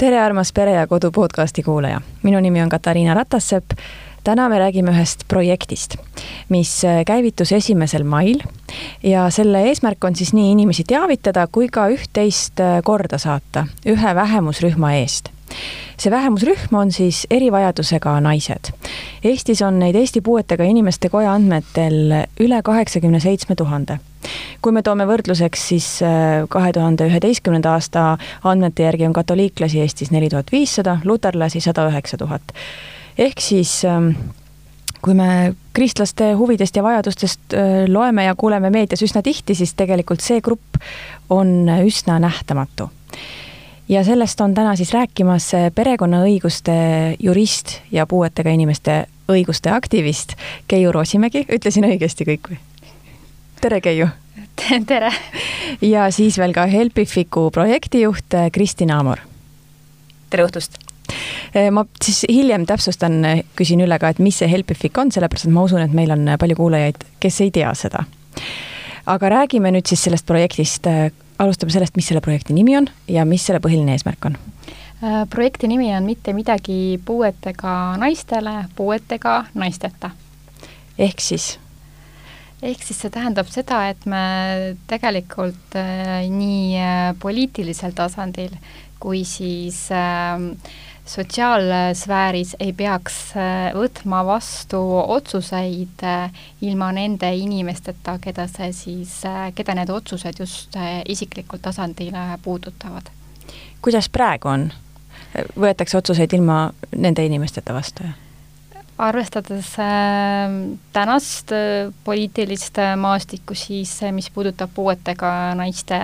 tere, armas Pere ja Kodu podcasti kuulaja. minu nimi on Katariina Ratassepp. täna me räägime ühest projektist, mis käivitus esimesel mail ja selle eesmärk on siis nii inimesi teavitada kui ka üht-teist korda saata ühe vähemusrühma eest see vähemusrühm on siis erivajadusega naised. Eestis on neid Eesti Puuetega Inimeste Koja andmetel üle kaheksakümne seitsme tuhande kui me toome võrdluseks, siis äh, kahe tuhande üheteistkümnenda aasta andmete järgi on katoliiklasi Eestis neli tuhat viissada, luterlasi sada üheksa tuhat. ehk siis ähm, kui me kristlaste huvidest ja vajadustest äh, loeme ja kuuleme meedias üsna tihti, siis tegelikult see grupp on üsna nähtamatu ja sellest on täna siis rääkimas perekonnaõiguste jurist ja puuetega inimeste õiguste aktivist Keiu Roosimägi, ütlesin õigesti kõik või? tere, Keiu! tere! ja siis veel ka Helpifiku projektijuht Kristina Amor. tere õhtust! Eh, ma siis hiljem täpsustan, küsin üle ka, et mis see Helpifik on, sellepärast et ma usun, et meil on palju kuulajaid, kes ei tea seda. aga räägime nüüd siis sellest projektist alustame sellest, mis selle projekti nimi on ja mis selle põhiline eesmärk on? Äh, projekti nimi on Mitte midagi puuetega naistele, puuetega naisteta. ehk siis? ehk siis see tähendab seda, et me tegelikult äh, nii äh, poliitilisel tasandil kui siis äh, sotsiaalsfääris ei peaks äh, võtma vastu otsuseid äh, ilma nende inimesteta, keda see siis, äh, keda need otsused just isiklikul tasandil puudutavad. kuidas praegu on? võetakse otsuseid ilma nende inimesteta vastu, jah? Arvestades äh, tänast äh, poliitilist äh, maastikku, siis äh, mis puudutab puuetega naiste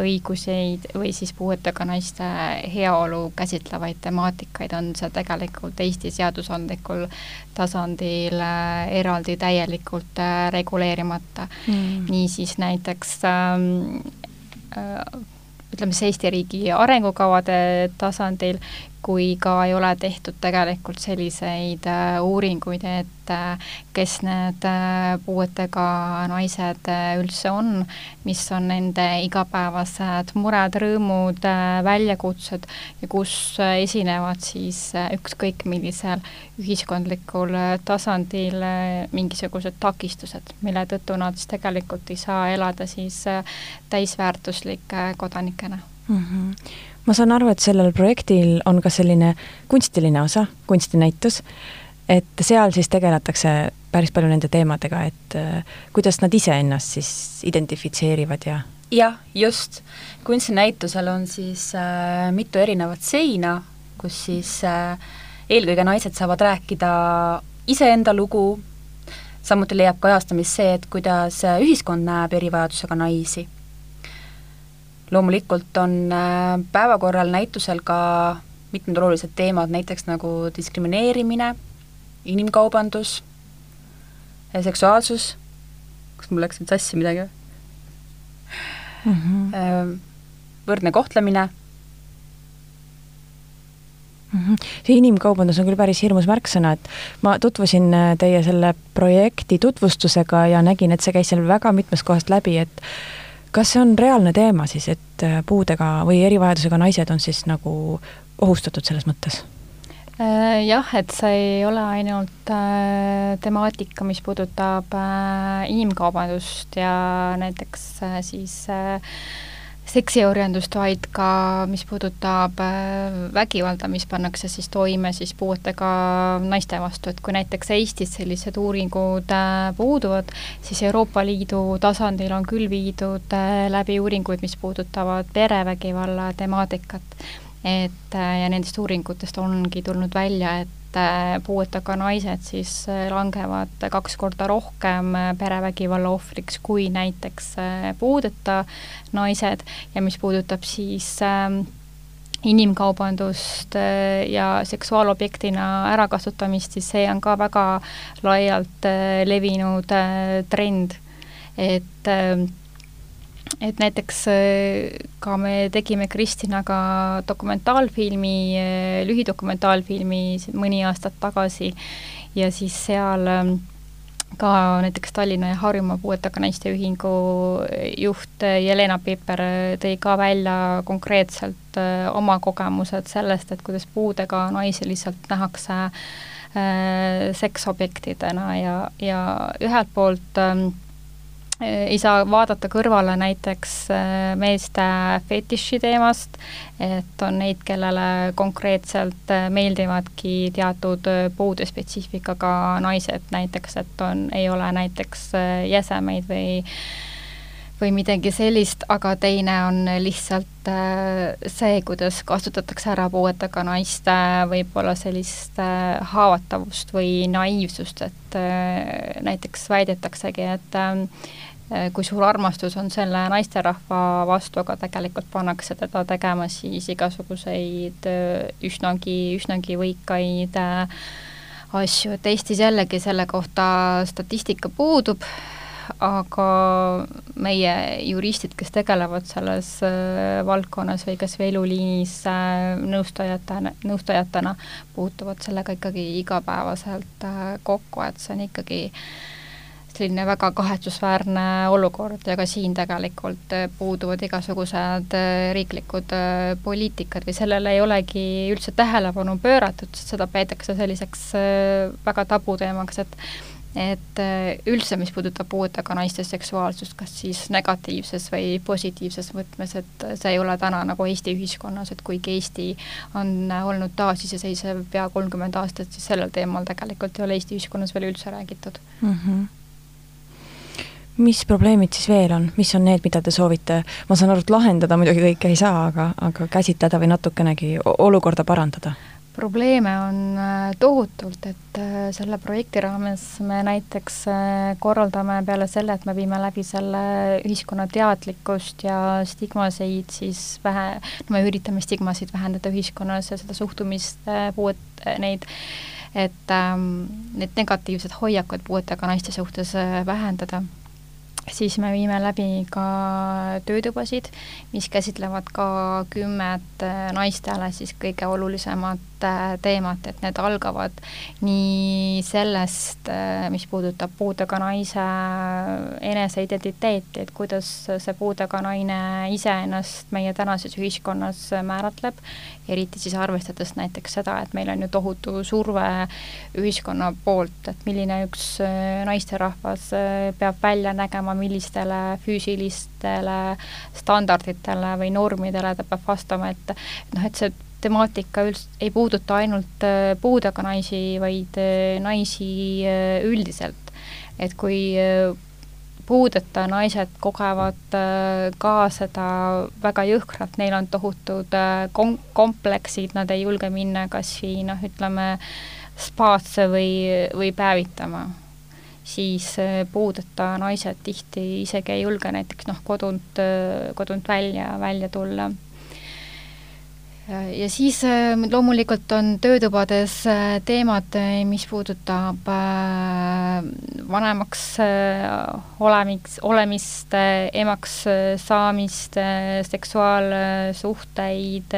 õiguseid või siis puuetega naiste heaolu käsitlevaid temaatikaid, on see tegelikult Eesti seadusandlikul tasandil eraldi täielikult reguleerimata. Mm.. niisiis näiteks ähm, äh, ütleme siis Eesti riigi arengukavade tasandil kui ka ei ole tehtud tegelikult selliseid äh, uuringuid, et äh, kes need äh, puuetega naised üldse on, mis on nende igapäevased mured, rõõmud, väljakutsed ja kus esinevad siis ükskõik millisel ühiskondlikul tasandil mingisugused takistused, mille tõttu nad siis tegelikult ei saa elada siis täisväärtuslike kodanikena mm. -hmm ma saan aru, et sellel projektil on ka selline kunstiline osa, kunstinäitus, et seal siis tegeletakse päris palju nende teemadega, et äh, kuidas nad iseennast siis identifitseerivad ja jah, just. kunstinäitusel on siis äh, mitu erinevat seina, kus siis äh, eelkõige naised saavad rääkida iseenda lugu, samuti leiab kajastamist see, et kuidas äh, ühiskond näeb erivajadusega naisi loomulikult on äh, päevakorral näitusel ka mitmed olulised teemad, näiteks nagu diskrimineerimine, inimkaubandus, seksuaalsus, kas mul läks nüüd sassi midagi või mm? -hmm. võrdne kohtlemine. -hmm. see inimkaubandus on küll päris hirmus märksõna, et ma tutvusin äh, teie selle projekti tutvustusega ja nägin, et see käis seal väga mitmest kohast läbi, et kas see on reaalne teema siis, et äh, puudega või erivajadusega naised on siis nagu ohustatud selles mõttes? Äh, jah, et see ei ole ainult äh, temaatika, mis puudutab äh, inimkaubandust ja näiteks äh, siis äh, seksiorjandust, vaid ka mis puudutab äh, vägivalda, mis pannakse siis toime siis puuetega naiste vastu, et kui näiteks Eestis sellised uuringud äh, puuduvad, siis Euroopa Liidu tasandil on küll viidud äh, läbi uuringuid, mis puudutavad perevägivalla temaatikat. et ja nendest uuringutest ongi tulnud välja, et et puuetega naised siis äh, langevad kaks korda rohkem äh, perevägivalla ohvriks kui näiteks äh, puudeta naised. Ja mis puudutab siis ähm, inimkaubandust ja seksuaalobjektina ärakasutamist, siis see on ka väga laialt levinud trend, et ähm, et näiteks äh, ka me tegime Kristinaga dokumentaalfilmi, äh, lühidokumentaalfilmi mõni aastat tagasi. Ja siis seal ähm, ka näiteks Tallinna ja Harjumaa Puuetega Naiste Ühingu juht Jelena Piper tõi ka välja konkreetselt äh, oma kogemused sellest, et kuidas puudega naisi lihtsalt nähakse äh, seksobjektidena. Ja, ja ühelt poolt äh, ei saa vaadata kõrvale näiteks äh, meeste fetiši teemast, et on neid, kellele konkreetselt äh, meeldivadki teatud äh, puudespetsiifikaga naised. Näiteks, et on, ei ole näiteks jäsemeid või või midagi sellist, aga teine on lihtsalt see, kuidas kasutatakse ära puuetega naiste võib-olla sellist haavatavust või naiivsust, et näiteks väidetaksegi, et Äh, kui suur armastus on selle naisterahva vastu, aga tegelikult pannakse teda tegema siis igasuguseid äh, üsnagi, üsnagi võikaid äh, asju, et Eestis jällegi selle kohta statistika puudub, aga meie juristid, kes tegelevad selles valdkonnas või kas või eluliinis nõustajatena, nõustajatena, puutuvad sellega ikkagi igapäevaselt kokku, et see on ikkagi äh, selline väga kahetsusväärne olukord ja ka siin tegelikult äh, puuduvad igasugused äh, riiklikud äh, poliitikad või sellele ei olegi üldse tähelepanu pööratud, sest seda peetakse selliseks väga tabuteemaks, et et üldse, mis puudutab puuetega naiste seksuaalsust, kas siis negatiivses või positiivses võtmes, et see ei ole täna nagu Eesti ühiskonnas, et kuigi Eesti on olnud taasiseseisev pea kolmkümmend aastat, siis sellel teemal tegelikult ei ole Eesti ühiskonnas veel üldse räägitud mm. -hmm mis probleemid siis veel on, mis on need, mida te soovite, ma saan aru, et lahendada muidugi kõike ei saa, aga, aga käsitleda või natukenegi olukorda parandada? probleeme on äh, tohutult, et äh, selle projekti raames me näiteks äh, korraldame peale selle, et me viime läbi selle ühiskonna teadlikkust ja stigmasid siis vähe, me üritame stigmasid vähendada ühiskonnas ja seda suhtumist, puuet, neid et ähm, need negatiivsed hoiakud puuetega naiste suhtes vähendada siis me viime läbi ka töötubasid, mis käsitlevad ka kümmet äh, naistele siis kõige olulisemat äh, teemat, et need algavad nii sellest, äh, mis puudutab puudega naise eneseidentiteeti, et kuidas see puudega naine iseennast meie tänases ühiskonnas määratleb, eriti siis arvestades näiteks seda, et meil on ju tohutu surve ühiskonna poolt, et milline üks naisterahvas peab välja nägema, millistele füüsilistele standarditele või normidele ta peab vastama, et noh, et see temaatika üldse ei puuduta ainult äh, puudega naisi, vaid äh, naisi äh, üldiselt. et kui puudeta naised kogevad ka seda väga jõhkralt, neil on tohutud kom-, kompleksid, nad ei julge minna kas või noh, ütleme, spaasse või, või päevitama siis äh, puudeta naised tihti isegi ei julge näiteks noh, kodunt, äh, kodunt välja, välja tulla. Ja siis äh, loomulikult on töötubades teemad, mis puudutab vanemaks olemiks, olemist, emaks saamist, seksuaalsuhteid,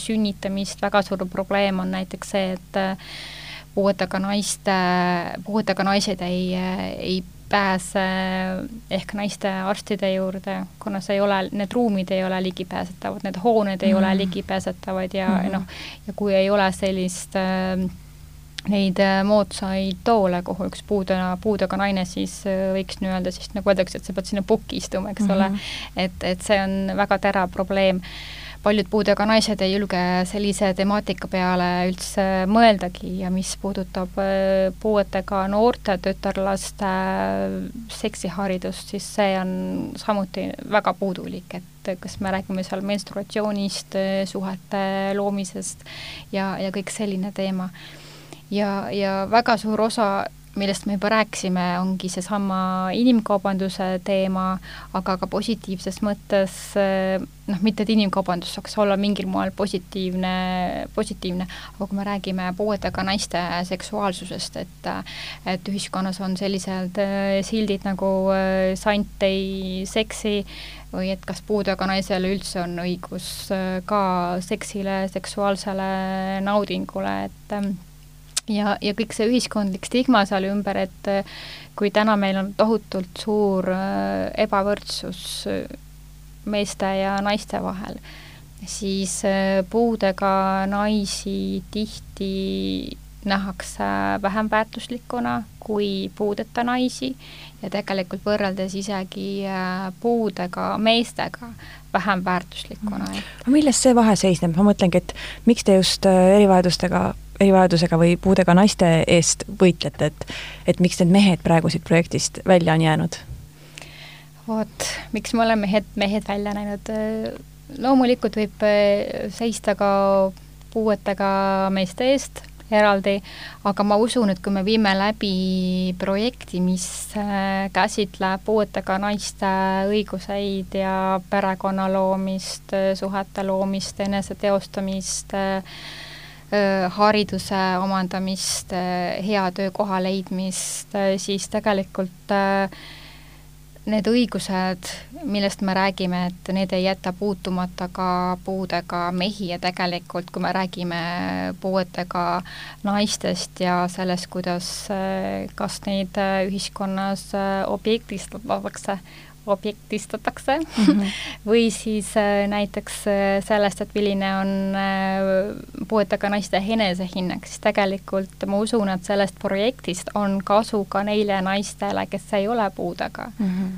sünnitamist, väga suur probleem on näiteks see, et puuetega naiste, puuetega naised ei, ei pääse ehk naiste arstide juurde, kuna see ei ole, need ruumid ei ole ligipääsetavad, need hooned ei mm. ole ligipääsetavad ja mm. noh, ja kui ei ole sellist äh, neid moodsaid toole, kuhu üks puudega, puudega naine siis äh, võiks nii-öelda siis nagu öeldakse, et sa pead sinna pukki istuma, eks mm -hmm. ole, et, et see on väga terav probleem paljud puudega naised ei julge sellise temaatika peale üldse mõeldagi ja mis puudutab äh, puuetega noorte tütarlaste äh, seksiharidust, siis see on samuti väga puudulik, et kas me räägime seal menstruatsioonist, äh, suhete loomisest ja, ja kõik selline teema. ja, ja väga suur osa millest me juba rääkisime, ongi seesama inimkaubanduse teema, aga ka positiivses mõttes noh, mitte et inimkaubandus saaks olla mingil moel positiivne, positiivne, aga kui me räägime puuetega naiste seksuaalsusest, et et ühiskonnas on sellised äh, sildid nagu äh, sant ei seksi või et kas puudega naisel üldse on õigus ka seksile, seksuaalsele naudingule, et ja, ja kõik see ühiskondlik stigma seal ümber, et kui täna meil on tohutult suur ebavõrdsus meeste ja naiste vahel, siis puudega naisi tihti nähakse vähem väärtuslikuna kui puudeta naisi ja tegelikult võrreldes isegi puudega meestega vähem väärtuslikuna. aga milles see vahe seisneb, ma mõtlengi, et miks te just erivajadustega, erivajadusega või puudega naiste eest võitlete, et et miks need mehed praegu siit projektist välja on jäänud? vot, miks me oleme mehed, mehed välja näinud, loomulikult võib äh, seista ka puuetega meeste eest eraldi, aga ma usun, et kui me viime läbi projekti, mis äh, käsitleb puuetega naiste õiguseid ja perekonna loomist, suhete loomist, eneseteostamist, äh, hariduse omandamist, hea töökoha leidmist, siis tegelikult need õigused, millest me räägime, et need ei jäta puutumata ka puudega mehi ja tegelikult, kui me räägime puuetega naistest ja sellest, kuidas, kas neid ühiskonnas objektistatakse, objektistatakse mm -hmm. või siis äh, näiteks äh, sellest, et milline on äh, puuetega naiste enesehinnang, siis tegelikult ma usun, et sellest projektist on kasu ka neile naistele, kes ei ole puudega mm. -hmm.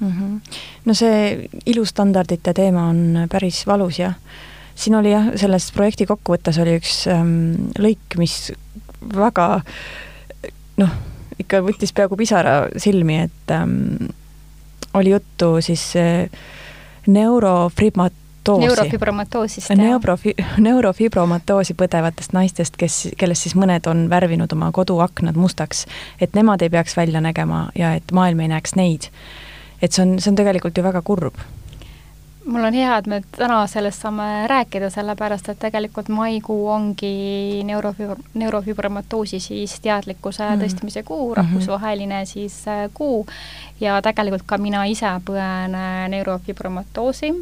Mm -hmm. no see ilustandardite teema on päris valus jah. siin oli jah, selles projekti kokkuvõttes oli üks ähm, lõik, mis väga noh, ikka võttis peaaegu pisara silmi, et ähm, oli juttu siis eh, neurofibromatoos neurofibromatoosist. Neurofi-, neurofibromatoosi põdevatest naistest, kes, kellest siis mõned on värvinud oma koduaknad mustaks, et nemad ei peaks välja nägema ja et maailm ei näeks neid. et see on, see on tegelikult ju väga kurb mul on hea, et me täna sellest saame rääkida, sellepärast et tegelikult maikuu ongi neurofibr-, neurofibromatoosi siis teadlikkuse mm. tõstmise kuu, mhm. rahvusvaheline siis äh, kuu ja tegelikult ka mina ise põen äh, neurofibromatoosi.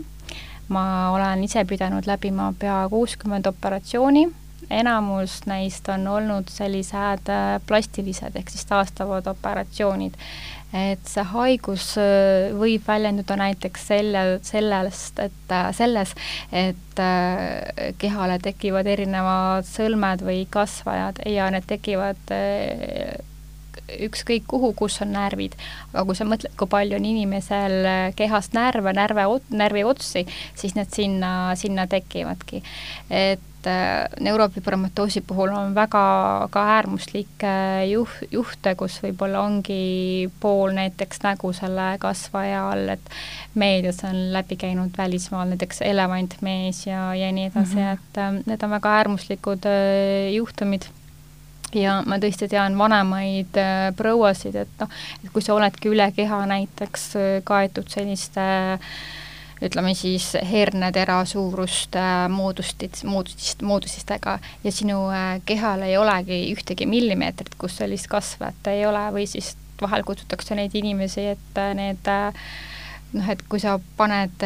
ma olen ise pidanud läbima pea kuuskümmend operatsiooni, enamus neist on olnud sellised äh, plastilised ehk siis taastavad operatsioonid et see haigus äh, võib väljenduda näiteks selle, sellest, et äh, selles, et äh, kehale tekivad erinevad sõlmed või kasvajad ja need tekivad ükskõik kuhu, kus on närvid. aga kui sa mõtled, kui palju on inimesel kehast närve, närve, närviotsi, siis need sinna, sinna tekivadki. et neurofibromatosi puhul on väga ka äärmuslikke juh-, juhte, kus võib-olla ongi pool näiteks nägu selle kasvaja all, et meedias on läbi käinud välismaal näiteks elevantmees ja, ja nii edasi mm, -hmm. et need on väga äärmuslikud juhtumid ja ma tõesti tean vanemaid äh, prouasid, et noh, et kui sa oledki üle keha näiteks äh, kaetud selliste ütleme siis hernetera suurust äh, moodustit, moodustist, moodustistega ja sinu kehal ei olegi ühtegi millimeetrit, kus sellist kasvet ei ole või siis vahel kutsutakse neid inimesi, et need noh, et kui sa paned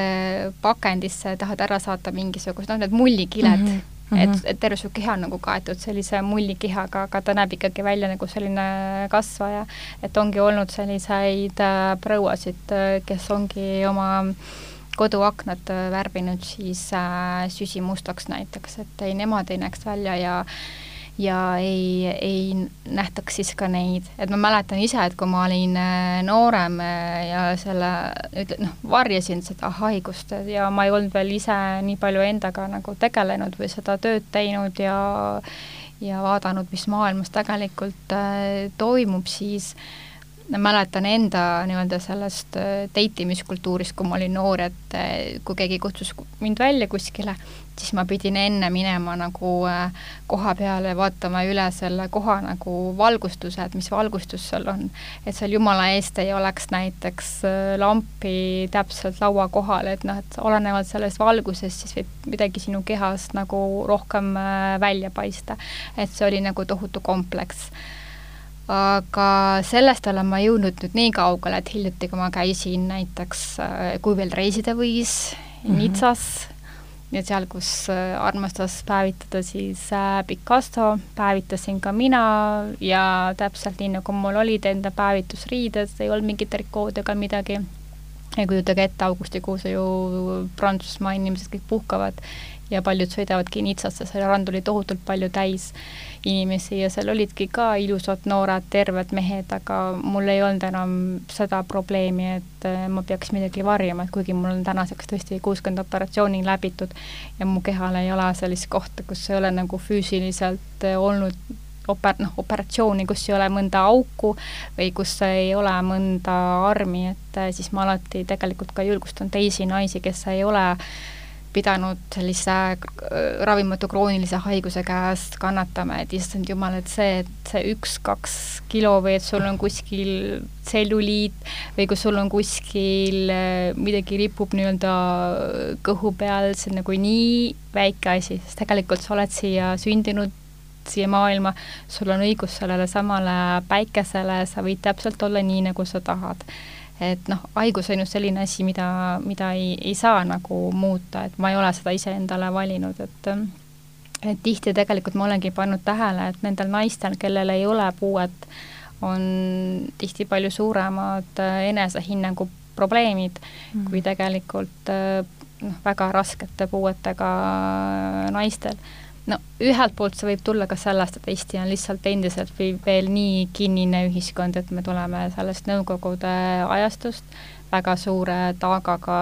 pakendisse, tahad ära saata mingisugust, noh, need mullikiled mm, -hmm Mm -hmm. et, et terve su keha on nagu kaetud sellise mullikehaga, aga ta näeb ikkagi välja nagu selline kasvaja. et ongi olnud selliseid äh, prouasid, äh, kes ongi oma koduaknad äh, värvinud siis äh, süsimustaks näiteks, et ei, nemad ei näeks välja ja ja ei, ei nähtaks siis ka neid, et ma mäletan ise, et kui ma olin äh, noorem äh, ja selle, ütle-, noh, varjasin seda haigust ja ma ei olnud veel ise nii palju endaga nagu tegelenud või seda tööd teinud ja ja vaadanud, mis maailmas tegelikult äh, toimub, siis äh, mäletan enda nii-öelda sellest date imiskultuurist, kui ma olin noor, et kui keegi kutsus mind välja kuskile, siis ma pidin enne minema nagu koha peale, vaatama üle selle koha nagu valgustuse, et mis valgustus seal on. et seal jumala eest ei oleks näiteks lampi täpselt laua kohal, et noh, et olenevalt sellest valgusest siis võib midagi sinu kehast nagu rohkem välja paista. et see oli nagu tohutu kompleks aga sellest olen ma jõudnud nüüd nii kaugele, et hiljuti, kui ma käisin näiteks, äh, kui veel reisida võis mm, -hmm. Nitsas, ja seal, kus armastas päevitada siis Picasso, päevitasin ka mina ja täpselt nii, nagu mul olid enda päevitusriided, ei olnud mingit trikood ega midagi ja kujutage ette, augustikuus ju Prantsusmaa inimesed kõik puhkavad ja paljud sõidavadki Nitsasse, see rand oli tohutult palju täis inimesi ja seal olidki ka ilusad noored terved mehed, aga mul ei olnud enam seda probleemi, et äh, ma peaks midagi varjama, et kuigi mul on tänaseks tõesti kuuskümmend operatsiooni läbitud ja mu kehal ei ole sellist kohta, kus ei ole nagu füüsiliselt äh, olnud oper-, noh, operatsiooni, kus ei ole mõnda auku või kus ei ole mõnda armi, et äh, siis ma alati tegelikult ka julgustan teisi naisi, kes ei ole äh, pidanud sellise äh, ravimatu kroonilise haiguse käest kannatama, et issand jumal, et see, et see üks-kaks kilo või et sul on kuskil tselluliit või kui sul on kuskil äh, midagi ripub nii-öelda kõhu peal, see on nagu nii väike asi, sest tegelikult sa oled siia sündinud, siia maailma, sul on õigus sellele samale päikesele, sa võid täpselt olla nii, nagu sa tahad et noh, haigus on just selline asi, mida, mida ei, ei saa nagu muuta, et ma ei ole seda iseendale valinud, et et tihti tegelikult ma olengi pannud tähele, et nendel naistel, kellel ei ole puuet, on tihti palju suuremad äh, enesehinnangu probleemid mm. kui tegelikult äh, noh, väga raskete puuetega naistel no ühelt poolt see võib tulla ka sellest, et Eesti on lihtsalt endiselt veel nii kinnine ühiskond, et me tuleme sellest Nõukogude ajastust väga suure taagaga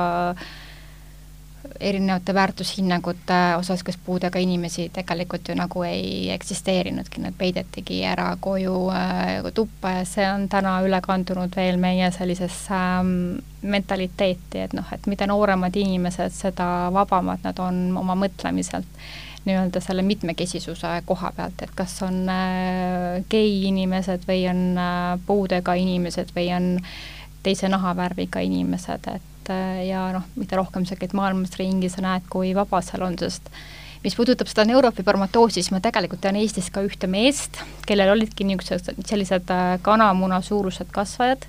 erinevate väärtushinnangute osas, kes puudega inimesi tegelikult ju nagu ei eksisteerinudki, nad peidetigi ära koju äh, tuppa ja see on täna üle kandunud veel meie sellisesse ähm, mentaliteeti, et noh, et mida nooremad inimesed, seda vabamad nad on oma mõtlemiselt nii-öelda selle mitmekesisuse koha pealt, et kas on äh, gei inimesed või on äh, puudega inimesed või on teise nahavärviga inimesed, et äh, ja noh, mida rohkem sa käid maailmas ringi, sa näed, kui vaba seal on, sest mis puudutab seda neurofibromatosi, siis ma tegelikult tean Eestis ka ühte meest, kellel olidki niisugused sellised kanamuna suurused kasvajad,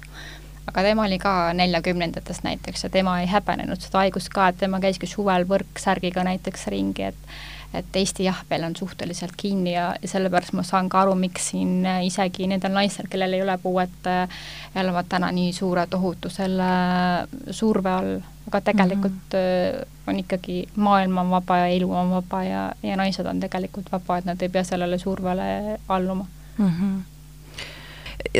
aga tema oli ka neljakümnendates näiteks ja tema ei häbenenud seda haigust ka, et tema käiski suvel võrksärgiga näiteks ringi, et et Eesti jah, veel on suhteliselt kinni ja, sellepärast ma saan ka aru, miks siin äh, isegi nendel naistel, kellel ei ole puuet, äh, elavad täna nii suure tohutu selle surve all, aga tegelikult mm -hmm. on ikkagi maailm on vaba ja elu on vaba ja, ja naised on tegelikult vaba, et nad ei pea sellele survele alluma mm. -hmm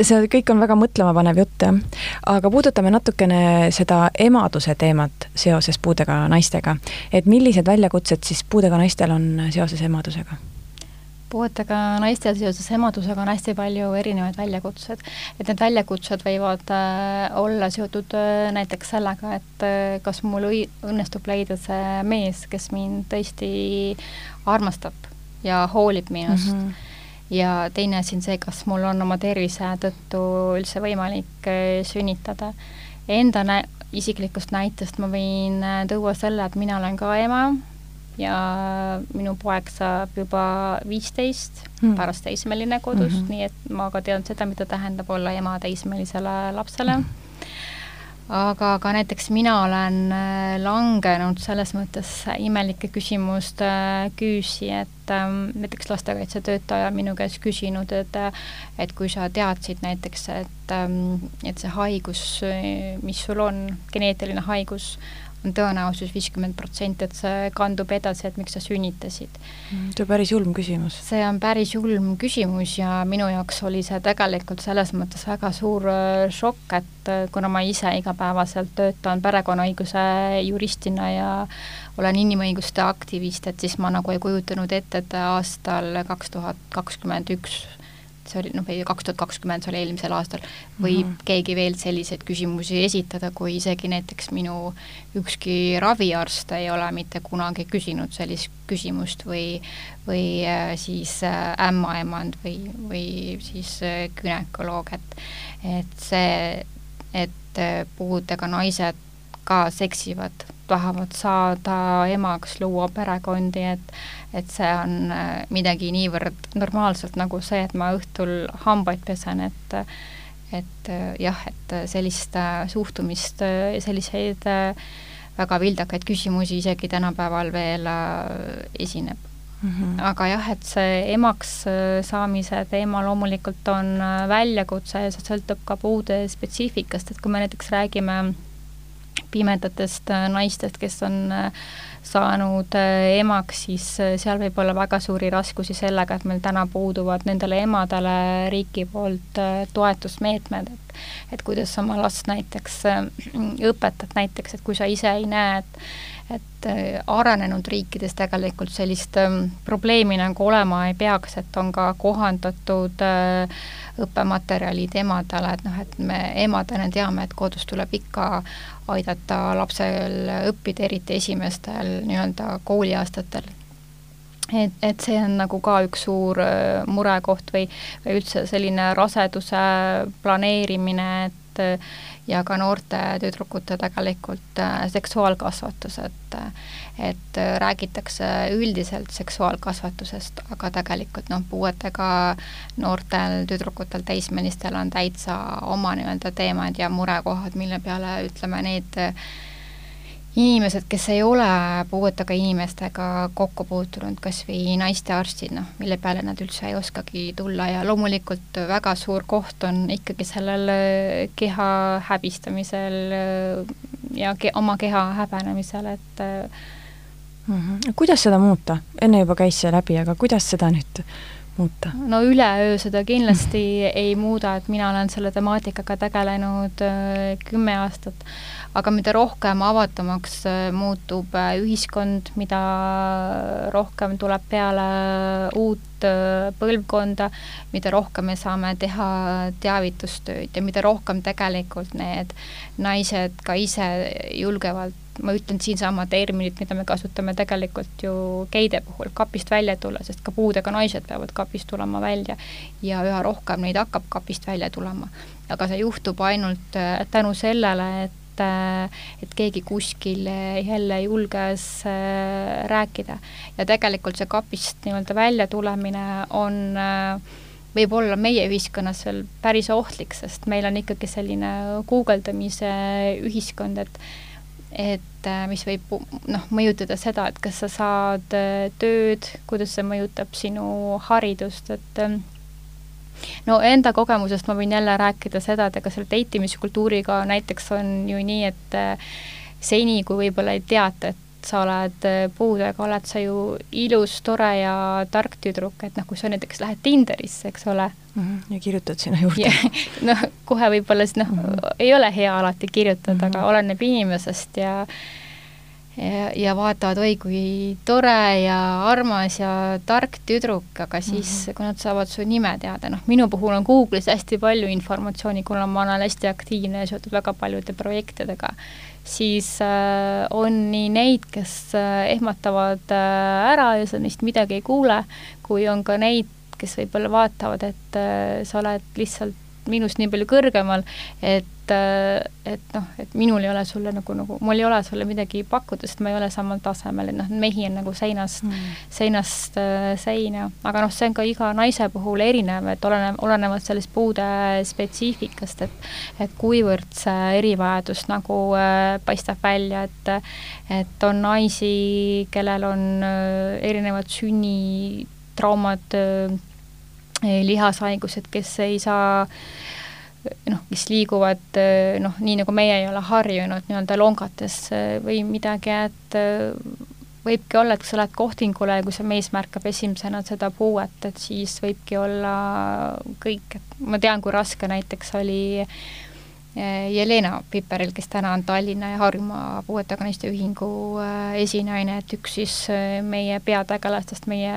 see kõik on väga mõtlemapanev jutt, jah. aga puudutame natukene seda emaduse teemat seoses puudega naistega. et millised väljakutsed siis puudega naistel on seoses emadusega? puuetega naistel seoses emadusega on hästi palju erinevaid väljakutsed. et need väljakutsed võivad äh, olla seotud äh, näiteks sellega, et äh, kas mul õi-, õnnestub leida see mees, kes mind tõesti armastab ja hoolib minust mm. -hmm ja teine asi on see, kas mul on oma tervise tõttu üldse võimalik äh, sünnitada. Enda nä-, isiklikust näitest ma võin äh, tuua selle, et mina olen ka ema ja minu poeg saab juba viisteist mm. pärast teismeline kodus mm, -hmm. nii et ma ka tean seda, mida tähendab olla ema teismelisele lapsele mm. -hmm aga ka näiteks mina olen äh, langenud selles mõttes imelike küsimuste äh, küüsi, et ähm, näiteks lastekaitsetöötaja minu käest küsinud, et äh, et kui sa teadsid näiteks, et ähm, et see haigus, mis sul on, geneetiline haigus, on tõenäosus viiskümmend protsenti, et see kandub edasi, et miks sa sünnitasid. Mm, see on päris julm küsimus. see on päris julm küsimus ja minu jaoks oli see tegelikult selles mõttes väga suur äh, šokk, et äh, kuna ma ise igapäevaselt töötan perekonnaõiguse juristina ja olen inimõiguste aktivist, et siis ma nagu ei kujutanud ette, et aastal kaks tuhat kakskümmend üks see oli noh, kaks tuhat kakskümmend, see oli eelmisel aastal, võib mm -hmm. keegi veel selliseid küsimusi esitada, kui isegi näiteks minu ükski raviarst ei ole mitte kunagi küsinud sellist küsimust või või äh, siis äh, ämmaemand või, või siis äh, gümnakoloog, et et see, et puudega naised ka seksivad, tahavad saada emaks, luua perekondi, et et see on äh, midagi niivõrd normaalselt nagu see, et ma õhtul hambaid pesen, et et äh, jah, et sellist äh, suhtumist, selliseid väga vildakaid küsimusi isegi tänapäeval veel esineb mm. -hmm. aga jah, et see emaks saamise teema loomulikult on väljakutse ja see sõltub ka puude spetsiifikast, et kui me näiteks räägime pimedatest naistest, kes on äh, saanud äh, emaks, siis äh, seal võib olla väga suuri raskusi sellega, et meil täna puuduvad nendele emadele riigi poolt äh, toetusmeetmed, et et kuidas oma last näiteks õpetad näiteks, et kui sa ise ei näe, et et arenenud riikides tegelikult sellist ähm, probleemi nagu olema ei peaks, et on ka kohandatud õppematerjalid emadele, et noh, et me emadena teame, et kodus tuleb ikka aidata lapsel õppida, eriti esimestel nii-öelda kooliaastatel. et, et see on nagu ka üks suur äh, murekoht või, või üldse selline raseduse planeerimine, et ja ka noorte tüdrukute tegelikult äh, seksuaalkasvatus, et et räägitakse üldiselt seksuaalkasvatusest, aga tegelikult noh, puuetega noortel tüdrukutel, teismelistel on täitsa oma nii-öelda teemad ja murekohad, mille peale ütleme, need inimesed, kes ei ole puuetega inimestega kokku puutunud, kas või naistearstid, noh, mille peale nad üldse ei oskagi tulla ja loomulikult väga suur koht on ikkagi sellel keha häbistamisel ja ke oma keha häbenemisel, et mm. -hmm. kuidas seda muuta? enne juba käis see läbi, aga kuidas seda nüüd muuta? no üleöö seda kindlasti ei muuda, et mina olen selle temaatikaga tegelenud äh, kümme aastat, aga mida rohkem avatumaks äh, muutub äh, ühiskond, mida rohkem tuleb peale uut põlvkonda, mida rohkem me saame teha teavitustööd ja mida rohkem tegelikult need naised ka ise julgevad ma ütlen siinsama terminit, mida me kasutame tegelikult ju geide puhul, kapist välja tulla, sest ka puudega naised peavad kapist tulema välja ja üha rohkem neid hakkab kapist välja tulema. aga see juhtub ainult äh, tänu sellele, et äh, et keegi kuskil jälle julges äh, rääkida. ja tegelikult see kapist nii-öelda välja tulemine on võib olla meie ühiskonnas veel päris ohtlik, sest meil on ikkagi selline guugeldamise ühiskond, et et äh, mis võib noh, mõjutada seda, et kas sa saad äh, tööd, kuidas see mõjutab sinu haridust, et no enda kogemusest ma võin jälle rääkida seda, et ega selle deitimiskultuuriga näiteks on ju nii, et äh, seni, kui võib-olla ei teata, et sa oled äh, puudega, oled sa ju ilus, tore ja tark tüdruk, et noh, kui sa näiteks lähed Tinderisse, eks ole mm. -hmm, ja kirjutad sinna juurde. noh, kohe võib-olla siis noh mm, -hmm. ei ole hea alati kirjutada mm, -hmm. aga oleneb inimesest ja ja, ja vaatavad, oi kui tore ja armas ja tark tüdruk, aga siis mm, -hmm. kui nad saavad su nime teada, noh, minu puhul on Google'is hästi palju informatsiooni, kuna ma olen hästi aktiivne ja seotud väga paljude projektidega siis äh, on nii neid, kes äh, ehmatavad äh, ära ja sa neist midagi ei kuule, kui on ka neid, kes võib-olla vaatavad, et sa oled lihtsalt minust nii palju kõrgemal, et et, et noh, et minul ei ole sulle nagu, nagu, mul ei ole sulle midagi pakkuda, sest ma ei ole samal tasemel, et noh, mehi on nagu seinast mm., seinast äh, seina, aga noh, see on ka iga naise puhul erinev, et oleneb, olenevalt sellest puude spetsiifikast, et et kuivõrd see erivajadus nagu äh, paistab välja, et et on naisi, kellel on äh, erinevad sünnitraumad äh,, lihashaigused, kes ei saa noh, kes liiguvad noh, nii nagu meie ei ole harjunud nii-öelda longates või midagi, et võibki olla, et kui sa lähed kohtingule ja kui see mees märkab esimesena seda puuet, et siis võibki olla kõik, et ma tean, kui raske näiteks oli eh, Jelena Piperil, kes täna on Tallinna ja Harjumaa Puuetega Naiste Ühingu eh, esinaine, et üks siis eh, meie peategelastest, meie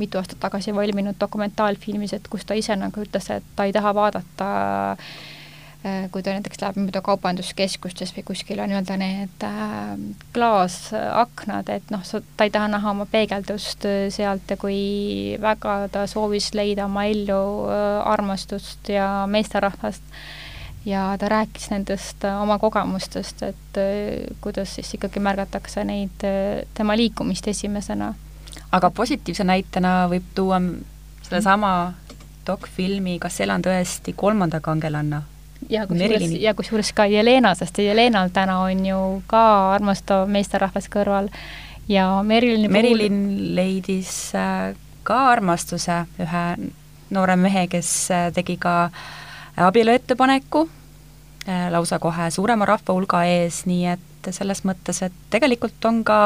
mitu aastat tagasi valminud dokumentaalfilmis, et kus ta ise nagu ütles, et ta ei taha vaadata äh, kui ta näiteks läheb mööda kaubanduskeskustes või kuskil on nii-öelda need äh, klaasaknad, et noh, ta ei taha näha oma peegeldust äh, sealt ja kui väga ta soovis leida oma ellu armastust ja meesterahvast, ja ta rääkis nendest oma kogemustest, et kuidas siis ikkagi märgatakse neid, tema liikumist esimesena aga positiivse näitena võib tuua sellesama dokfilmi Kas elan tõesti kolmanda kangelanna ja kusjuures, ja kusjuures ka Jelena, sest Jelenal täna on ju ka armastav meesterahvas kõrval. Ja Merilini Merilin puhul... leidis äh, ka armastuse ühe noore mehe, kes äh, tegi ka abieluettepaneku äh, lausa kohe suurema rahva hulga ees, nii et selles mõttes, et tegelikult on ka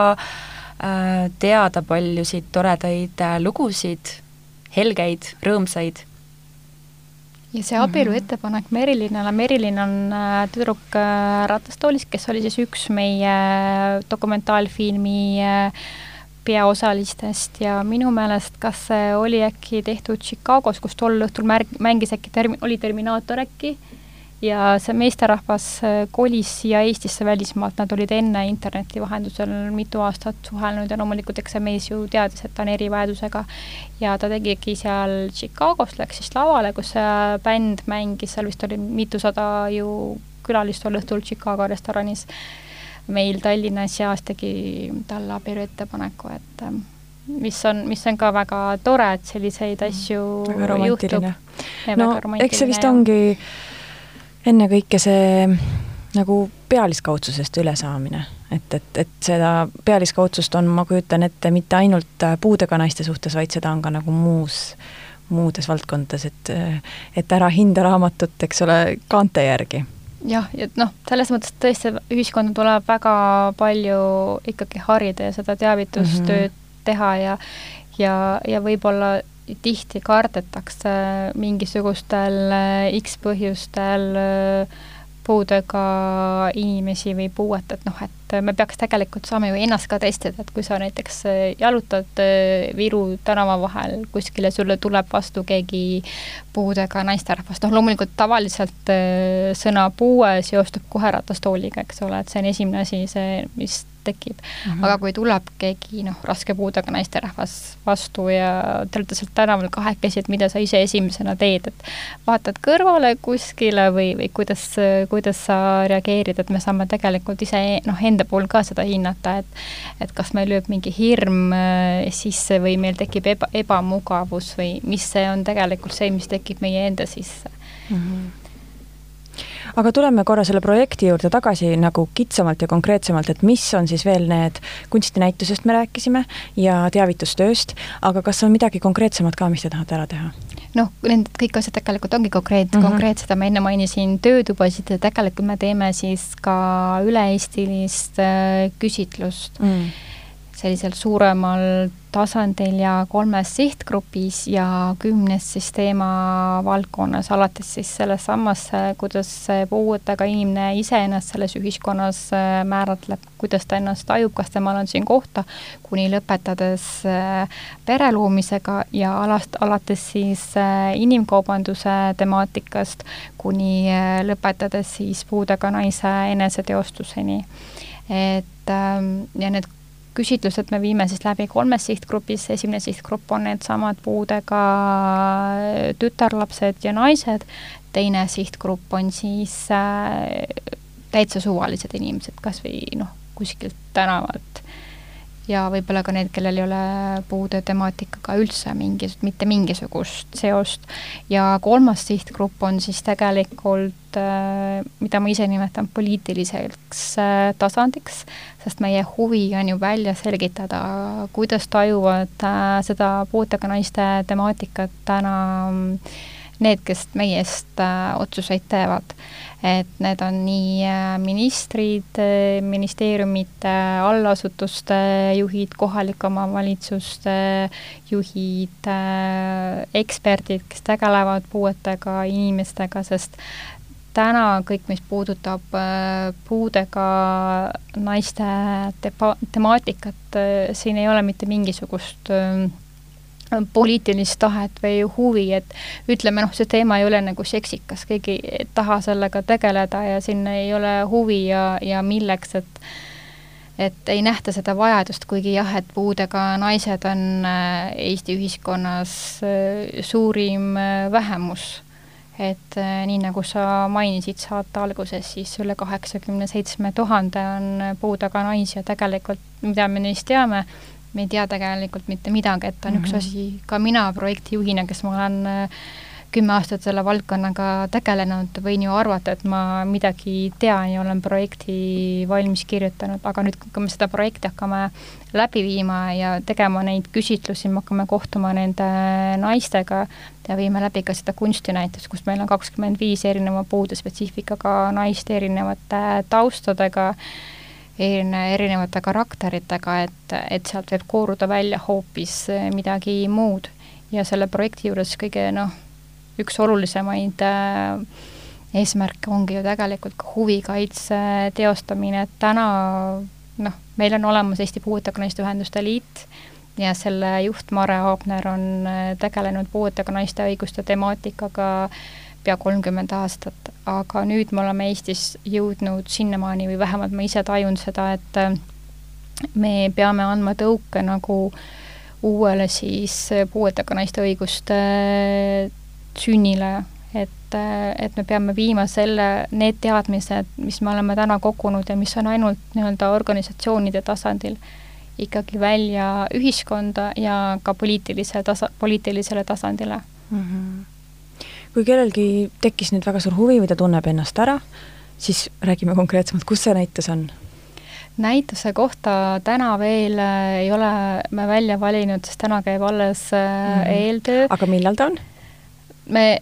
teada paljusid toredaid lugusid, helgeid, rõõmsaid. Ja see abielu mhm. ettepanek Merilinale, Merilin on äh, tüdruk äh, ratastoolis, kes oli siis üks meie dokumentaalfilmi äh, peaosalistest. Ja minu meelest, kas see oli äkki tehtud Chicagos, kus tol õhtul märg-, mängis äkki termi-, oli Terminaator äkki ja see meesterahvas äh, kolis siia Eestisse välismaalt, nad olid enne interneti vahendusel mitu aastat suhelnud ja loomulikult eks see mees ju teadis, et ta on erivajadusega. ja ta tegigi seal Chicagos, läks siis lavale, kus see bänd mängis, seal vist oli mitusada ju külalist tol õhtul Chicago restoranis meil Tallinnas ja siis tegi talle abielu ettepaneku, et ähm, mis on, mis on ka väga tore, et selliseid asju juhtub. no eks see vist ja. ongi ennekõike see nagu pealiskaudsusest ülesaamine, et, et, et seda pealiskaudsust on, ma kujutan ette, mitte ainult puudega naiste suhtes, vaid seda on ka nagu muus, muudes valdkondades, et et ära hinda raamatut, eks ole, kaante järgi jah, et noh, selles mõttes tõesti ühiskonda tuleb väga palju ikkagi harida ja seda teavitustööd mm -hmm. teha ja ja, ja võib-olla tihti kardetakse mingisugustel äh, X põhjustel äh, puudega inimesi või puuet, et noh, et me peaks tegelikult saama ju ennast ka testida, et kui sa näiteks äh, jalutad Viru tänava vahel kuskil ja sulle tuleb vastu keegi puudega naisterahvas, noh loomulikult tavaliselt sõna puue seostub kohe ratastooliga, eks ole, et see on esimene asi, see, mis tekib mm. -hmm. aga kui tuleb keegi noh, raske puudega naisterahvas vastu ja te olete seal tänaval kahekesi, et mida sa ise esimesena teed, et vaatad kõrvale kuskile või, või kuidas, kuidas sa reageerid, et me saame tegelikult ise noh, enda puhul ka seda hinnata, et et kas meil lööb mingi hirm äh, sisse või meil tekib eba, ebamugavus või mis see on tegelikult see, mis tekib meie enda sisse mm. -hmm aga tuleme korra selle projekti juurde tagasi nagu kitsamalt ja konkreetsemalt, et mis on siis veel need, kunstinäitusest me rääkisime ja teavitustööst, aga kas on midagi konkreetsemat ka, mis te tahate ära teha? noh, need kõik asjad tegelikult ongi konkreet- mm, -hmm. konkreetsed, ma enne mainisin töötubasid ja tegelikult me teeme siis ka üle-eestilist äh, küsitlust mm sellisel suuremal tasandil ja kolmes sihtgrupis ja kümnes siis teemavaldkonnas, alates siis sellest sammast, kuidas puuetega inimene iseennast selles ühiskonnas äh, määratleb, kuidas ta ennast tajub, kas temal on siin kohta, kuni lõpetades äh, pere loomisega ja alast, alates siis äh, inimkaubanduse temaatikast, kuni lõpetades siis puudega naise eneseteostuseni. Et ähm, ja need küsitlused me viime siis läbi kolmes sihtgrupis, esimene sihtgrupp on needsamad puudega tütarlapsed ja naised, teine sihtgrupp on siis äh, täitsa suvalised inimesed, kas või noh, kuskilt tänavalt ja võib-olla ka need, kellel ei ole puude temaatikaga üldse mingi, mitte mingisugust seost. ja kolmas sihtgrupp on siis tegelikult, äh, mida ma ise nimetan poliitiliseks äh, tasandiks, sest meie huvi on ju välja selgitada, kuidas tajuvad äh, seda puudega naiste temaatikat täna need, kes meie eest otsuseid teevad. Et need on nii äh, ministrid, äh, ministeeriumite allasutuste juhid, kohalike omavalitsuste juhid, äh, eksperdid, kes tegelevad puuetega inimestega, sest täna kõik, mis puudutab puudega naiste teba-, temaatikat, siin ei ole mitte mingisugust äh, poliitilist tahet või huvi, et ütleme noh, see teema ei ole nagu seksikas, keegi ei taha sellega tegeleda ja siin ei ole huvi ja, ja milleks, et et ei nähta seda vajadust, kuigi jah, et puudega naised on äh, Eesti ühiskonnas äh, suurim äh, vähemus. et nii, nagu sa mainisid saate alguses, siis üle kaheksakümne seitsme tuhande on puudega naisi ja tegelikult, mida me neist teame, me ei tea tegelikult mitte midagi, et on mm -hmm. üks mhm. asi, ka mina projektijuhina, kes ma olen äh, kümme aastat selle valdkonnaga tegelenud, võin ju arvata, et ma midagi tean ja olen projekti valmis kirjutanud, aga nüüd, kui me seda projekti hakkame läbi viima ja tegema neid küsitlusi, me hakkame kohtuma nende naistega ja viime läbi ka seda kunstinäitust, kus meil on kakskümmend viis erineva puudespetsiifikaga naist erinevate taustadega, erinevate karakteritega, et, et sealt võib kooruda välja hoopis midagi muud. ja selle projekti juures kõige noh, üks olulisemaid äh, eesmärke ongi ju tegelikult ka huvikaitse teostamine, et täna noh, meil on olemas Eesti Puuetega Naiste Ühenduste Liit ja selle juht Mare Aabner on äh, tegelenud puuetega naiste õiguste temaatikaga pea kolmkümmend aastat, aga nüüd me oleme Eestis jõudnud sinnamaani või vähemalt ma ise tajun seda, et äh, me peame andma tõuke nagu uuele siis puuetega naiste õiguste sünnile et, et me peame viima selle, need teadmised, mis me oleme täna kogunud ja mis on ainult nii-öelda organisatsioonide tasandil, ikkagi välja ühiskonda ja ka poliitilise tasa, poliitilisele tasandile mm. -hmm. Kui kellelgi tekkis nüüd väga suur huvi või ta tunneb ennast ära, siis räägime konkreetsemalt, kus see näitus on? näituse kohta täna veel äh, ei ole me välja valinud, sest täna käib alles mm -hmm. eeltöö. aga millal ta on? me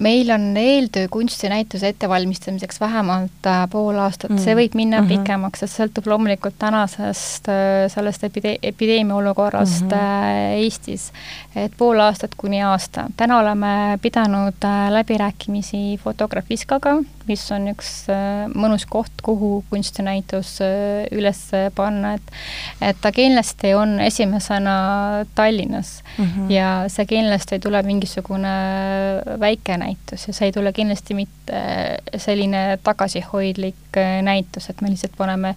meil on eeltöö kunstinäituse ettevalmistamiseks vähemalt äh, pool aastat mm., see võib minna mm -hmm. pikemaks, sest sõltub loomulikult tänasest äh, sellest epide-, epideemia olukorrast mm -hmm. Eestis. et pool aastat kuni aasta. täna oleme pidanud läbirääkimisi Fotografiskaga, mis on üks mõnus koht, kuhu kunstinäitus üles panna, et et ta kindlasti on esimesena Tallinnas mm -hmm. ja see kindlasti ei tule mingisugune väike näitus ja see ei tule kindlasti mitte äh, selline tagasihoidlik äh, näitus, et me lihtsalt paneme,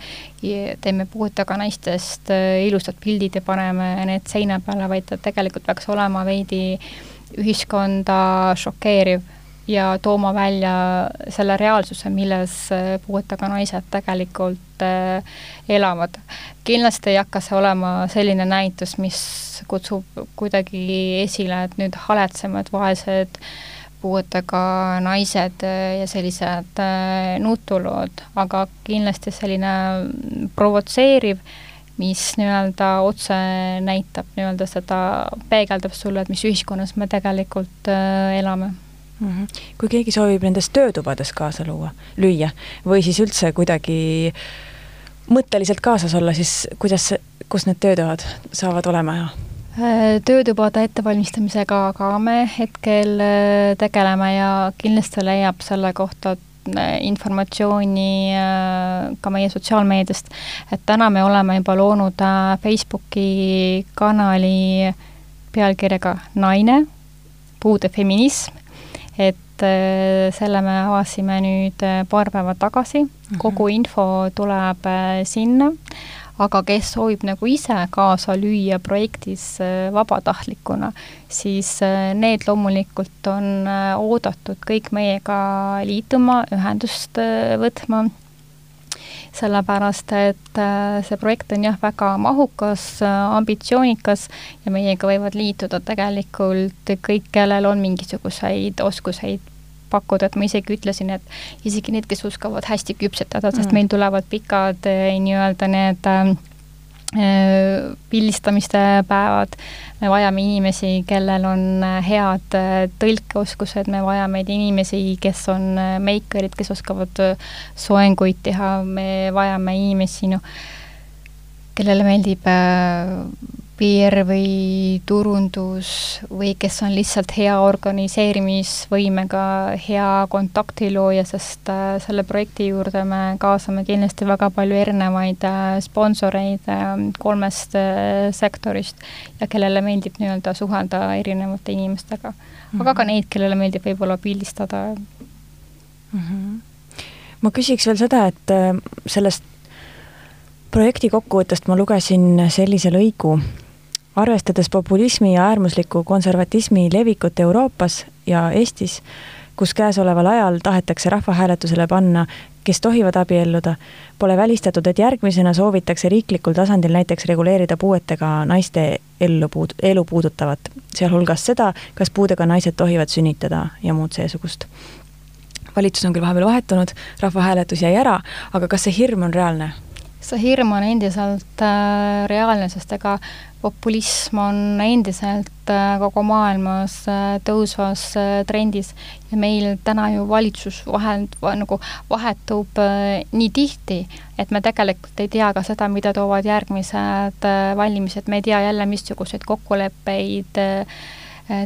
teeme puuetega naistest äh, ilusad pildid ja paneme need seina peale, vaid ta tegelikult peaks olema veidi ühiskonda šokeeriv ja tooma välja selle reaalsuse, milles puuetega naised tegelikult elavad. kindlasti ei hakka see olema selline näitus, mis kutsub kuidagi esile, et nüüd haletsemad, vaesed äh, puuetega naised äh, ja sellised äh, nutuluud, aga kindlasti selline provotseeriv, mis nii-öelda otse näitab nii-öelda seda, peegeldab sulle, et mis ühiskonnas me tegelikult äh, elame mm. -hmm. kui keegi soovib nendes töötubades kaasa luua, lüüa või siis üldse kuidagi mõtteliselt kaasas olla, siis kuidas, kus need töötoad saavad olema ja Äh, töötubade ettevalmistamisega ka me hetkel äh, tegeleme ja kindlasti leiab selle kohta äh, informatsiooni ka meie sotsiaalmeediast, et täna me oleme juba loonud Facebooki kanali pealkirjaga Naine, puude feminism, et selle me avasime nüüd paar päeva tagasi, kogu mhm. info tuleb sinna. Aga kes soovib nagu ise kaasa lüüa projektis äh, vabatahtlikuna, siis äh, need loomulikult on äh, oodatud kõik meiega liituma, ühendust võtma, sellepärast et see projekt on jah, väga mahukas, ambitsioonikas ja meiega võivad liituda tegelikult kõik, kellel on mingisuguseid oskuseid pakkuda, et ma isegi ütlesin, et isegi need, kes oskavad hästi küpsetada, sest mm. meil tulevad pikad eh, nii-öelda need äh, pildistamiste päevad, me vajame inimesi, kellel on head tõlkeoskused, me vajame inimesi, kes on meikarid, kes oskavad soenguid teha, me vajame inimesi, noh, kellele meeldib PR või turundus või kes on lihtsalt hea organiseerimisvõimega, hea kontaktilooja, sest äh, selle projekti juurde me kaasame kindlasti väga palju erinevaid äh, sponsoreid äh, kolmest sektorist ja kellele meeldib nii-öelda suhelda erinevate inimestega. aga ka neid, kellele meeldib võib-olla pildistada mm. -hmm. ma küsiks veel seda, et sellest projekti kokkuvõttest ma lugesin sellise lõigu, arvestades populismi ja äärmusliku konservatismi levikut Euroopas ja Eestis, kus käesoleval ajal tahetakse rahvahääletusele panna, kes tohivad abielluda, pole välistatud, et järgmisena soovitakse riiklikul tasandil näiteks reguleerida puuetega naiste ellu puud-, elu puudutavat, sealhulgas seda, kas puudega naised tohivad sünnitada ja muud seesugust. valitsus on küll vahepeal vahetunud, rahvahääletus jäi ära, aga kas see hirm on reaalne? see hirm on endiselt äh, reaalne, sest ega populism on endiselt äh, kogu maailmas äh, tõusvas äh, trendis. Ja meil täna ju valitsus vahend, nagu vahetub nii tihti, et me tegelikult ei tea ka seda, mida toovad järgmised valimised, me ei tea jälle, missuguseid kokkuleppeid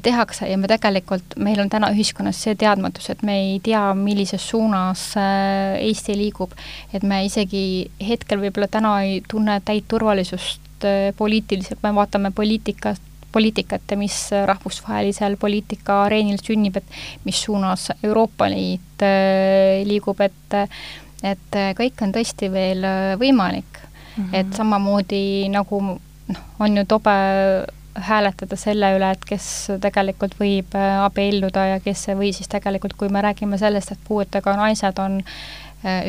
tehakse. Ja me tegelikult, meil on täna ühiskonnas see teadmatus, et me ei tea, millises suunas Eesti liigub. et me isegi hetkel võib-olla täna ei tunne täit turvalisust Äh, poliitiliselt, me vaatame poliitikat, poliitikat ja mis rahvusvahelisel poliitika areenil sünnib, et mis suunas Euroopa Liit äh, liigub, et et kõik on tõesti veel võimalik mm. -hmm. et samamoodi nagu noh, on ju tobe hääletada selle üle, et kes tegelikult võib abielluda ja kes või siis tegelikult, kui me räägime sellest, et puuetega naised on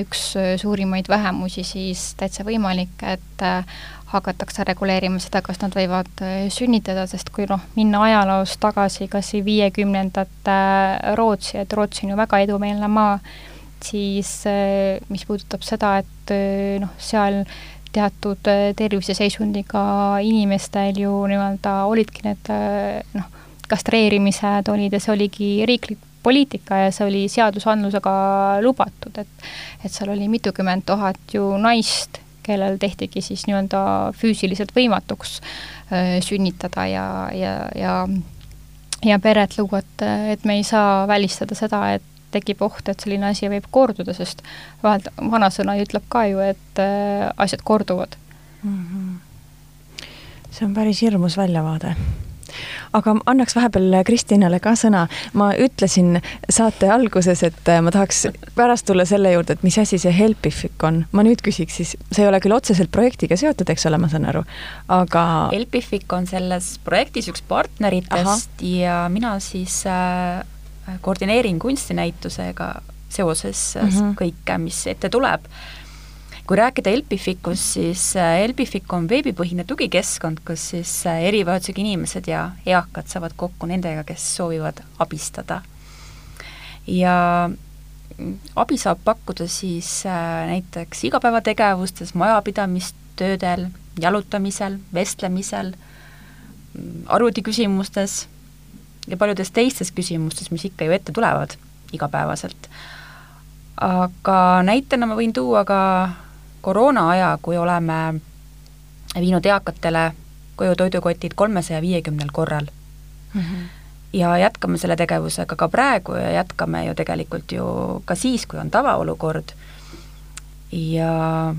üks suurimaid vähemusi, siis täitsa võimalik, et hakatakse reguleerima seda, kas nad võivad äh, sünnitada, sest kui noh, minna ajaloos tagasi kas või viiekümnendate äh, Rootsi, et Rootsi on ju väga edumeelne maa, siis äh, mis puudutab seda, et noh, seal teatud terviseseisundiga inimestel ju nii-öelda olidki need noh, kastreerimised olid ja see oligi riiklik poliitika ja see oli seadusandlusega lubatud, et et seal oli mitukümmend tuhat ju naist, kellel tehtigi siis nii-öelda füüsiliselt võimatuks äh, sünnitada ja, ja, ja ja peret luua, et, et me ei saa välistada seda, et tekib oht, et selline asi võib korduda, sest vahel vanasõna ütleb ka ju, et äh, asjad korduvad mm. -hmm. see on päris hirmus väljavaade aga annaks vahepeal Kristinale ka sõna. ma ütlesin saate alguses, et ma tahaks pärast tulla selle juurde, et mis asi see Helpific on. ma nüüd küsiks siis, see ei ole küll otseselt projektiga seotud, eks ole, ma saan aru, aga Helpific on selles projektis üks partneritest Aha. ja mina siis äh, koordineerin kunstinäitusega seoses mm -hmm. kõike, mis ette tuleb kui rääkida Elpificust, siis äh, Elpific on veebipõhine tugikeskkond, kus siis äh, erivajadusega inimesed ja eakad saavad kokku nendega, kes soovivad abistada. ja abi saab pakkuda siis äh, näiteks igapäevategevustes, majapidamistöödel, jalutamisel, vestlemisel, arvutiküsimustes ja paljudes teistes küsimustes, mis ikka ju ette tulevad igapäevaselt. aga näitena ma võin tuua ka koroona aja, kui oleme viinud eakatele koju toidukotid kolmesaja viiekümnel korral mm. -hmm. ja jätkame selle tegevusega ka praegu ja jätkame ju tegelikult ju ka siis, kui on tavaolukord ja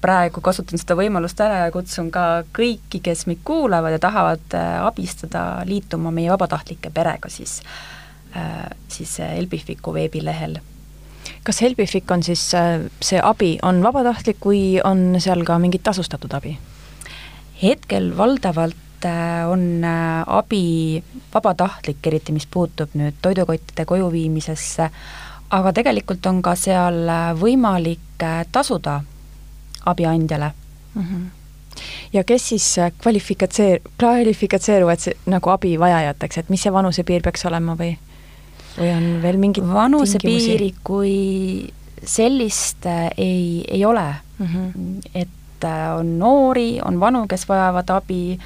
praegu kasutan seda võimalust ära ja kutsun ka kõiki, kes meid kuulavad ja tahavad äh, abistada, liituma meie vabatahtlike perega siis, äh, siis Elbifiku veebilehel kas Helbific on siis, äh, see abi on vabatahtlik või on seal ka mingit tasustatud abi? hetkel valdavalt äh, on äh, abi vabatahtlik, eriti mis puutub nüüd toidukottide koju viimisesse, aga tegelikult on ka seal võimalik tasuda abiandjale mm. -hmm ja kes siis kvalifikatseer-, kvalifikatseeruvad nagu abivajajateks, et mis see vanusepiir peaks olema või? Või on veel mingid vanusepiiri kui sellist äh, ei, ei ole mm. -hmm. et äh, on noori, on vanu, kes vajavad abi,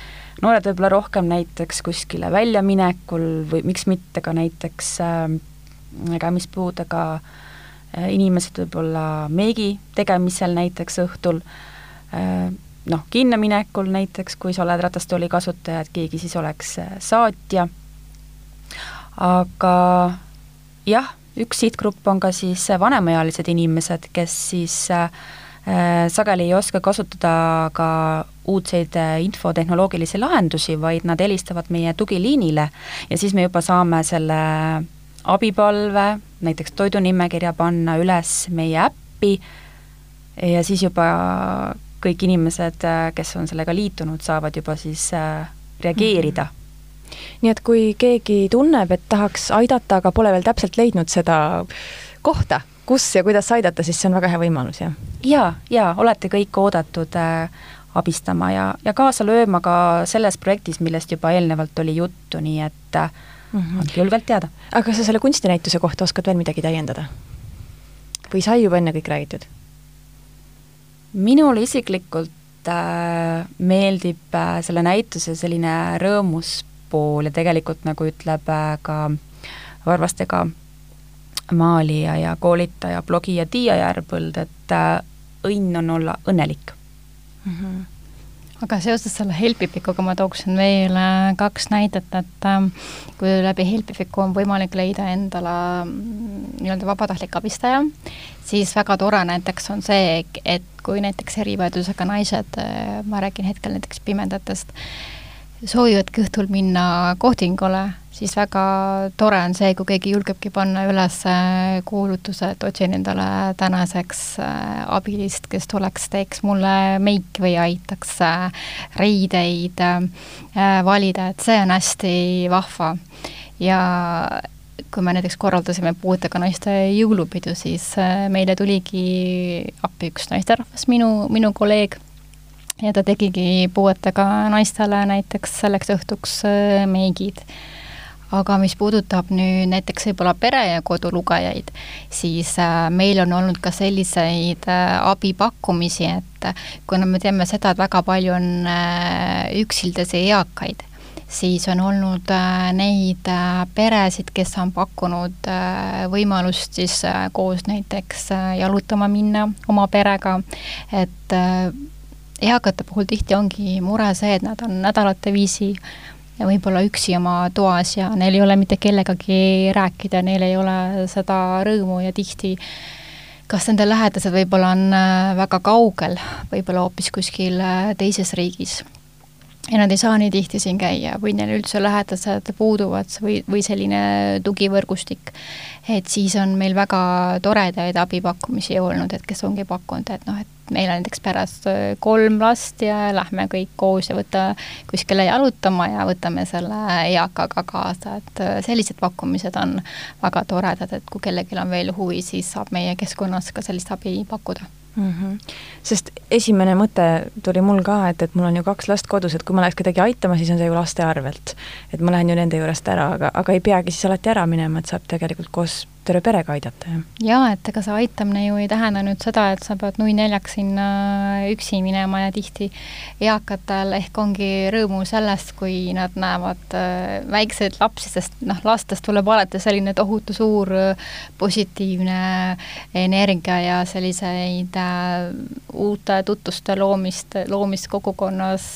noored võib-olla rohkem näiteks kuskile väljaminekul või miks mitte ka näiteks äh, käemispuudega äh, inimesed võib-olla meigi tegemisel näiteks õhtul äh,, noh, kinno minekul näiteks, kui sa oled ratastooli kasutaja, et keegi siis oleks äh, saatja aga jah, üks sihtgrupp on ka siis vanemaealised inimesed, kes siis äh, sageli ei oska kasutada ka uudseid äh, infotehnoloogilisi lahendusi, vaid nad helistavad meie tugiliinile ja siis me juba saame selle abipalve, näiteks toidunimekirja panna üles meie äppi ja siis juba kõik inimesed, äh, kes on sellega liitunud, saavad juba siis äh, reageerida mm. -hmm nii et kui keegi tunneb, et tahaks aidata, aga pole veel täpselt leidnud seda kohta, kus ja kuidas aidata, siis see on väga hea võimalus, jah? jaa, jaa, olete kõik oodatud äh, abistama ja, ja kaasa lööma ka selles projektis, millest juba eelnevalt oli juttu, nii et äh, mm -hmm. andke julgelt teada. aga kas sa selle kunstinäituse kohta oskad veel midagi täiendada? või sai juba enne kõik räägitud? minule isiklikult äh, meeldib äh, selle näituse selline rõõmus pool ja tegelikult nagu ütleb äh, ka varvastega maalija ja koolitaja, blogija Tiia Järvpõld, et äh, õnn on olla õnnelik mm. -hmm aga seoses selle Helpifikuga ma tooksin veel äh, kaks näidet, et äh, kui läbi Helpifiku on võimalik leida endale mm, nii-öelda vabatahtlik abistaja, siis väga tore näiteks on see, et kui näiteks erivajadusega naised, ma räägin hetkel näiteks pimedatest, soovivadki õhtul minna kohtingule siis väga tore on see, kui keegi julgebki panna üles äh, kuulutuse, et otsin endale tänaseks äh, abilist, kes tuleks, teeks mulle meiki või aitaks äh, riideid valida, et see on hästi vahva. ja kui me näiteks korraldasime puuetega naiste jõulupidu, siis meile tuligi appi üks naisterahvas, minu, minu kolleeg, ja ta tegigi puuetega naistele näiteks selleks õhtuks meigid. Aga mis puudutab nüüd näiteks võib-olla pere- ja kodulugejaid, siis äh, meil on olnud ka selliseid äh, abipakkumisi, et äh, kuna me teame seda, et väga palju on üksildasi eakaid, siis on olnud neid peresid, kes on pakkunud võimalust siis koos näiteks jalutama minna oma perega, et eakate puhul tihti ongi mure see, et nad on nädalate viisi võib-olla üksi oma toas ja neil ei ole mitte kellegagi rääkida, neil ei ole seda rõõmu ja tihti kas nende lähedased võib-olla on äh, väga kaugel, võib-olla hoopis kuskil äh, teises riigis ja nad ei saa nii tihti siin käia või neil üldse lähedased puuduvad või, või selline tugivõrgustik. et siis on meil väga toredaid abipakkumisi olnud, et kes ongi pakkunud, et noh, et meil on näiteks pärast kolm last ja lähme kõik koos ja võta kuskile jalutama ja võtame selle eakaga kaasa, et sellised pakkumised on väga toredad, et kui kellelgi on veel huvi, siis saab meie keskkonnas ka sellist abi pakkuda mm. -hmm. sest esimene mõte tuli mul ka, et, et mul on ju kaks last kodus, et kui ma läheks kedagi aitama, siis on see ju laste arvelt. et ma lähen ju nende juurest ära, aga, aga ei peagi siis alati ära minema, et saab tegelikult koos terve perega aidata, jah? jaa, et ega see aitamine ju ei tähenda nüüd seda, et sa pead nui neljaks sinna üksi minema ja tihti eakatel ehk ongi rõõmu sellest, kui nad näevad äh, väikseid lapsi, sest noh, lastest tuleb alati selline tohutu suur äh, positiivne energia ja selliseid äh, uute tutvuste loomist, loomist kogukonnas,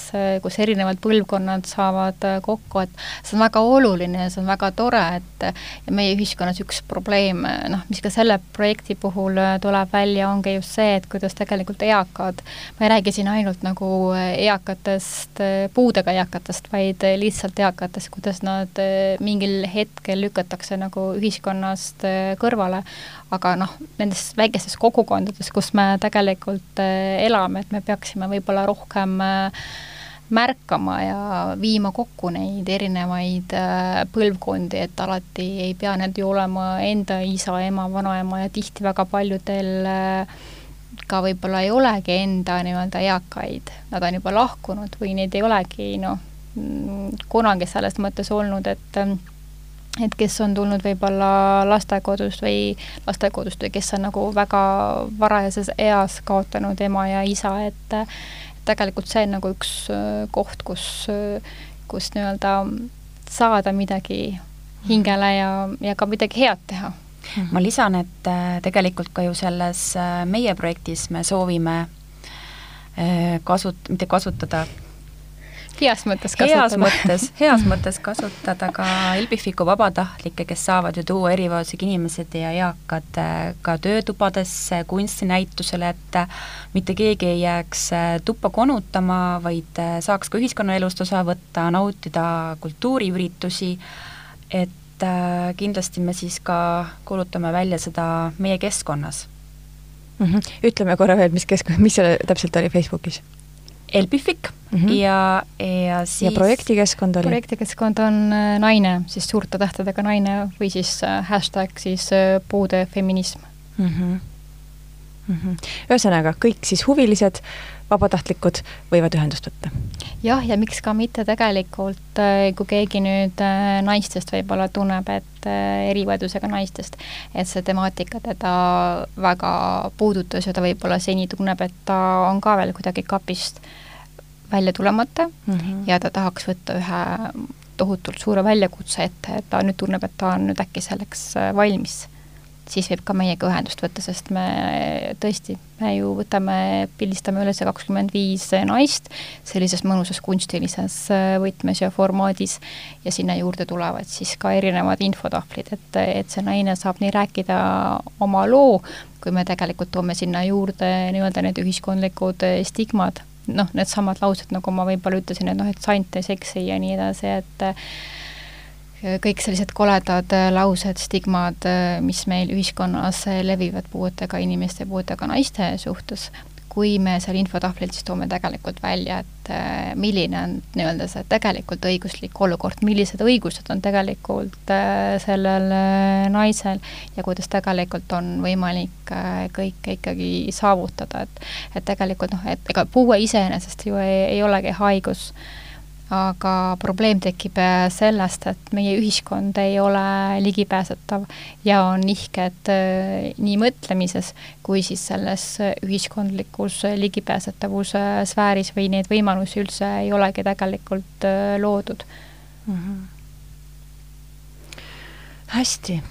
kus erinevad põlvkonnad saavad kokku, et see on väga oluline ja see on väga tore, et meie ühiskonnas üks probleem probleem, noh, mis ka selle projekti puhul äh, tuleb välja, ongi just see, et kuidas tegelikult eakad, ma ei räägi siin ainult nagu äh, eakatest, äh, puudega eakatest, vaid lihtsalt eakatest, kuidas nad mingil hetkel lükatakse nagu ühiskonnast kõrvale, aga noh, nendes väikestes kogukondades, kus me tegelikult elame, et me peaksime võib-olla rohkem äh, märkama ja viima kokku neid erinevaid äh, põlvkondi, et alati ei pea need ju olema enda isa, ema, vanaema ja tihti väga paljudel äh, ka võib-olla ei olegi enda nii-öelda eakaid, nad on juba lahkunud või neid ei olegi noh, kunagi selles mõttes olnud, et et kes on tulnud võib-olla lastekodust või lastekodust või kes on nagu väga varajases eas kaotanud ema ja isa, et tegelikult see on nagu üks äh, koht, kus, äh, kus nii-öelda saada midagi hingele ja, ja ka midagi head teha. ma lisan, et äh, tegelikult ka ju selles meie projektis me soovime kasut-, mitte kasutada, heas mõttes kasutada. heas mõttes, heas mõttes kasutada ka Elbifiku vabatahtlikke, kes saavad ju tuua erivajadusega inimesed ja eakad äh, ka töötubadesse, kunstinäitusele, et äh, mitte keegi ei jääks äh, tuppa konutama, vaid saaks ka ühiskonnaelust osa võtta, nautida kultuuriüritusi, et kindlasti me siis ka kuulutame välja seda meie keskkonnas mm. -hmm. ütleme korra veel, mis kesk-, mis see täpselt oli Facebookis Elbific mm -hmm. ja, ja siis ja projektikeskkond oli? projektikeskkond on äh, naine, siis suurte tähtedega naine või siis äh, hashtag siis äh, puude feminism mm. -hmm. Mm -hmm. ühesõnaga, kõik siis huvilised, vabatahtlikud võivad ühendust võtta? jah, ja miks ka mitte tegelikult, kui keegi nüüd naistest võib-olla tunneb, et erivajadusega naistest, et see temaatika teda väga puudutas ja ta võib-olla seni tunneb, et ta on ka veel kuidagi kapist äh, välja tulemata mm -hmm. ja ta tahaks võtta ühe tohutult suure väljakutse ette, et ta nüüd tunneb, et ta on nüüd äkki selleks äh, valmis, siis võib ka meiega ühendust võtta, sest me tõesti, me ju võtame, pildistame üles kakskümmend viis naist sellises mõnusas kunstilises äh, võtmes ja formaadis ja sinna juurde tulevad siis ka erinevad infotahvlid, et, et see naine saab nii rääkida oma loo, kui me tegelikult toome sinna juurde nii-öelda need ühiskondlikud äh, stigmad noh, needsamad laused, nagu ma võib-olla ütlesin, et noh, et sant ei seksi ja nii edasi, et äh, kõik sellised koledad äh, laused, stigmad, äh, mis meil ühiskonnas levivad puuetega inimeste, puuetega naiste suhtes, kui me seal infotahvlil siis toome tegelikult välja, et äh, milline on nii-öelda see tegelikult õiguslik olukord, millised õigused on tegelikult äh, sellel äh, naisel ja kuidas tegelikult on võimalik kõike ikkagi saavutada, et et tegelikult noh, et ega puue iseenesest ju ei, ei olegi haigus aga probleem tekib äh, sellest, et meie ühiskond ei ole ligipääsetav ja on nihked äh, nii mõtlemises kui siis selles ühiskondlikus ligipääsetavuse sfääris või neid võimalusi üldse ei olegi tegelikult äh, loodud mm. -hmm. hästi,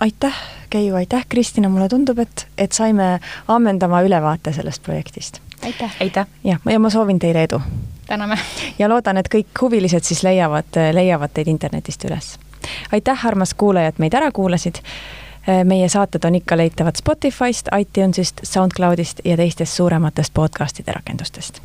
aitäh, Keiu, aitäh, Kristina, mulle tundub, et, et saime ammendava ülevaate sellest projektist. Aitäh! aitäh! jah, ja ma soovin teile edu täname! ja loodan, et kõik huvilised siis leiavad, leiavad teid internetist üles. aitäh, armas kuulaja, et meid ära kuulasid. meie saated on ikka leitavad Spotify'st, iTunes'ist, SoundCloud'ist ja teistest suurematest podcast'ide rakendustest